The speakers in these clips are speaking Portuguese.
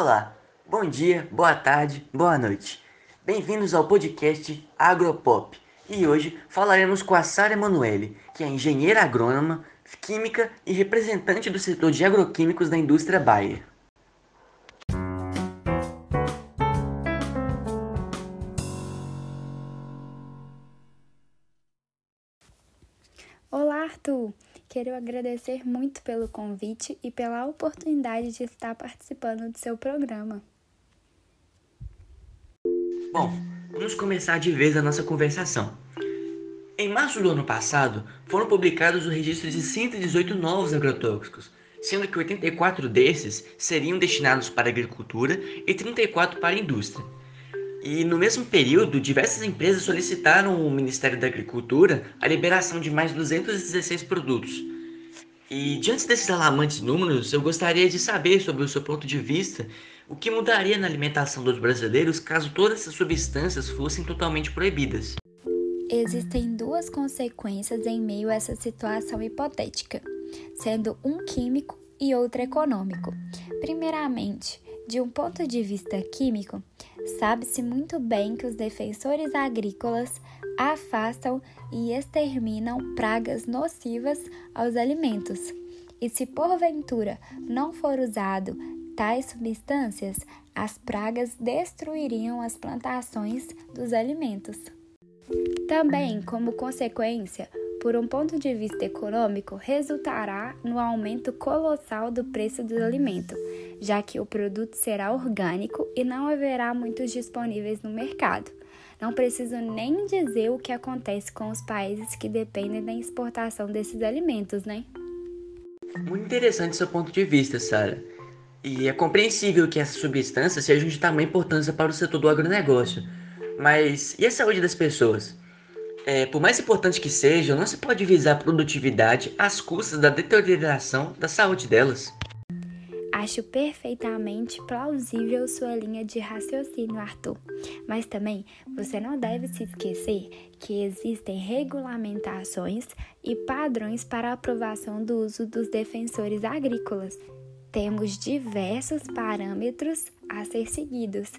Olá, bom dia, boa tarde, boa noite. Bem-vindos ao podcast Agropop. E hoje falaremos com a Sara Emanuele, que é engenheira agrônoma, química e representante do setor de agroquímicos da indústria Bayer. Olá, Arthur! Quero agradecer muito pelo convite e pela oportunidade de estar participando do seu programa. Bom, vamos começar de vez a nossa conversação. Em março do ano passado, foram publicados o registro de 118 novos agrotóxicos, sendo que 84 desses seriam destinados para a agricultura e 34 para a indústria. E no mesmo período, diversas empresas solicitaram ao Ministério da Agricultura a liberação de mais 216 produtos. E diante desses alarmantes números, eu gostaria de saber sobre o seu ponto de vista o que mudaria na alimentação dos brasileiros caso todas essas substâncias fossem totalmente proibidas. Existem duas consequências em meio a essa situação hipotética, sendo um químico e outro econômico. Primeiramente, de um ponto de vista químico, sabe-se muito bem que os defensores agrícolas afastam e exterminam pragas nocivas aos alimentos. E se porventura não for usado tais substâncias, as pragas destruiriam as plantações dos alimentos. Também, como consequência, por um ponto de vista econômico, resultará no aumento colossal do preço do alimento, já que o produto será orgânico e não haverá muitos disponíveis no mercado. Não preciso nem dizer o que acontece com os países que dependem da exportação desses alimentos, né? Muito interessante seu ponto de vista, Sara. E é compreensível que essas substâncias sejam de tamanha importância para o setor do agronegócio. Mas e a saúde das pessoas? É, por mais importante que seja, não se pode visar a produtividade às custas da deterioração da saúde delas. Acho perfeitamente plausível sua linha de raciocínio, Arthur. Mas também você não deve se esquecer que existem regulamentações e padrões para aprovação do uso dos defensores agrícolas. Temos diversos parâmetros a ser seguidos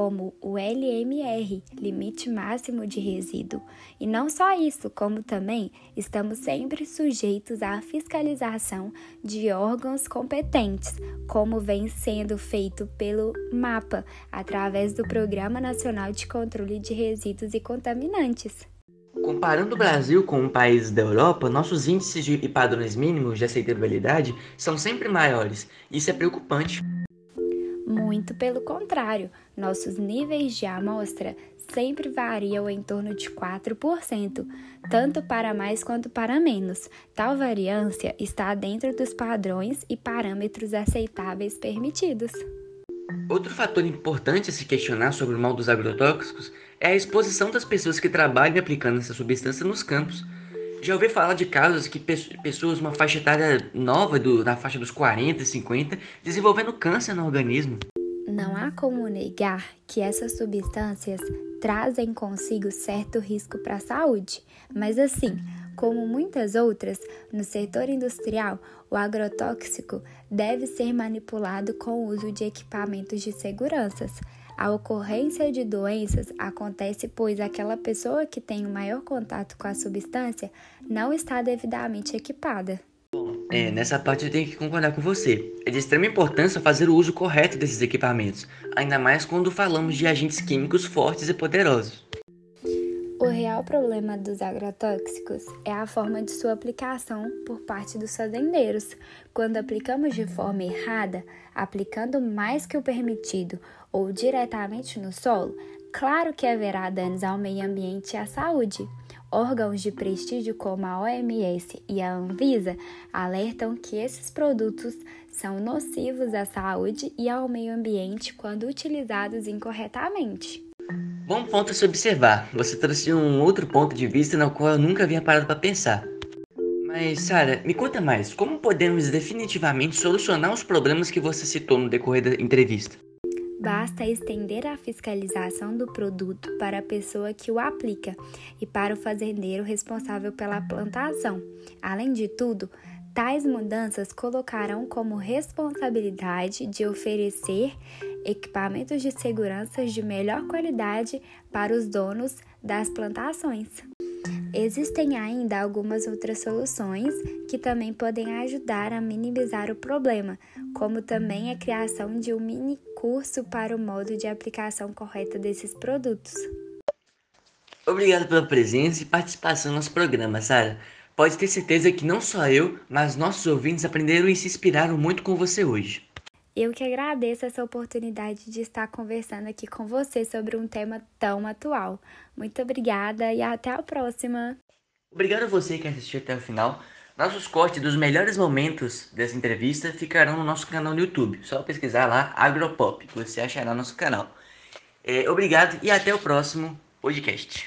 como o LMR, limite máximo de resíduo. E não só isso, como também estamos sempre sujeitos à fiscalização de órgãos competentes, como vem sendo feito pelo MAPA, através do Programa Nacional de Controle de Resíduos e Contaminantes. Comparando o Brasil com países da Europa, nossos índices e padrões mínimos de aceitabilidade são sempre maiores. Isso é preocupante. Muito pelo contrário, nossos níveis de amostra sempre variam em torno de 4%, tanto para mais quanto para menos. Tal variância está dentro dos padrões e parâmetros aceitáveis permitidos. Outro fator importante a se questionar sobre o mal dos agrotóxicos é a exposição das pessoas que trabalham aplicando essa substância nos campos. Já ouvi falar de casos que pessoas, uma faixa etária nova, do, na faixa dos 40 e 50, desenvolvendo câncer no organismo. Não há como negar que essas substâncias trazem consigo certo risco para a saúde, mas assim, como muitas outras, no setor industrial, o agrotóxico deve ser manipulado com o uso de equipamentos de segurança. A ocorrência de doenças acontece pois aquela pessoa que tem o maior contato com a substância não está devidamente equipada. É, nessa parte eu tenho que concordar com você. É de extrema importância fazer o uso correto desses equipamentos, ainda mais quando falamos de agentes químicos fortes e poderosos. O real problema dos agrotóxicos é a forma de sua aplicação por parte dos fazendeiros. Quando aplicamos de forma errada, aplicando mais que o permitido ou diretamente no solo, claro que haverá danos ao meio ambiente e à saúde. Órgãos de prestígio como a OMS e a Anvisa alertam que esses produtos são nocivos à saúde e ao meio ambiente quando utilizados incorretamente. Bom ponto a se observar. Você trouxe um outro ponto de vista no qual eu nunca havia parado para pensar. Mas, Sara, me conta mais. Como podemos definitivamente solucionar os problemas que você citou no decorrer da entrevista? Basta estender a fiscalização do produto para a pessoa que o aplica e para o fazendeiro responsável pela plantação. Além de tudo, Tais mudanças colocarão como responsabilidade de oferecer equipamentos de segurança de melhor qualidade para os donos das plantações. Existem ainda algumas outras soluções que também podem ajudar a minimizar o problema, como também a criação de um mini curso para o modo de aplicação correta desses produtos. Obrigado pela presença e participação no nosso programa, Sara. Pode ter certeza que não só eu, mas nossos ouvintes aprenderam e se inspiraram muito com você hoje. Eu que agradeço essa oportunidade de estar conversando aqui com você sobre um tema tão atual. Muito obrigada e até a próxima. Obrigado a você que assistiu até o final. Nossos cortes dos melhores momentos dessa entrevista ficarão no nosso canal no YouTube. Só pesquisar lá Agropop, você achará nosso canal. É, obrigado e até o próximo podcast.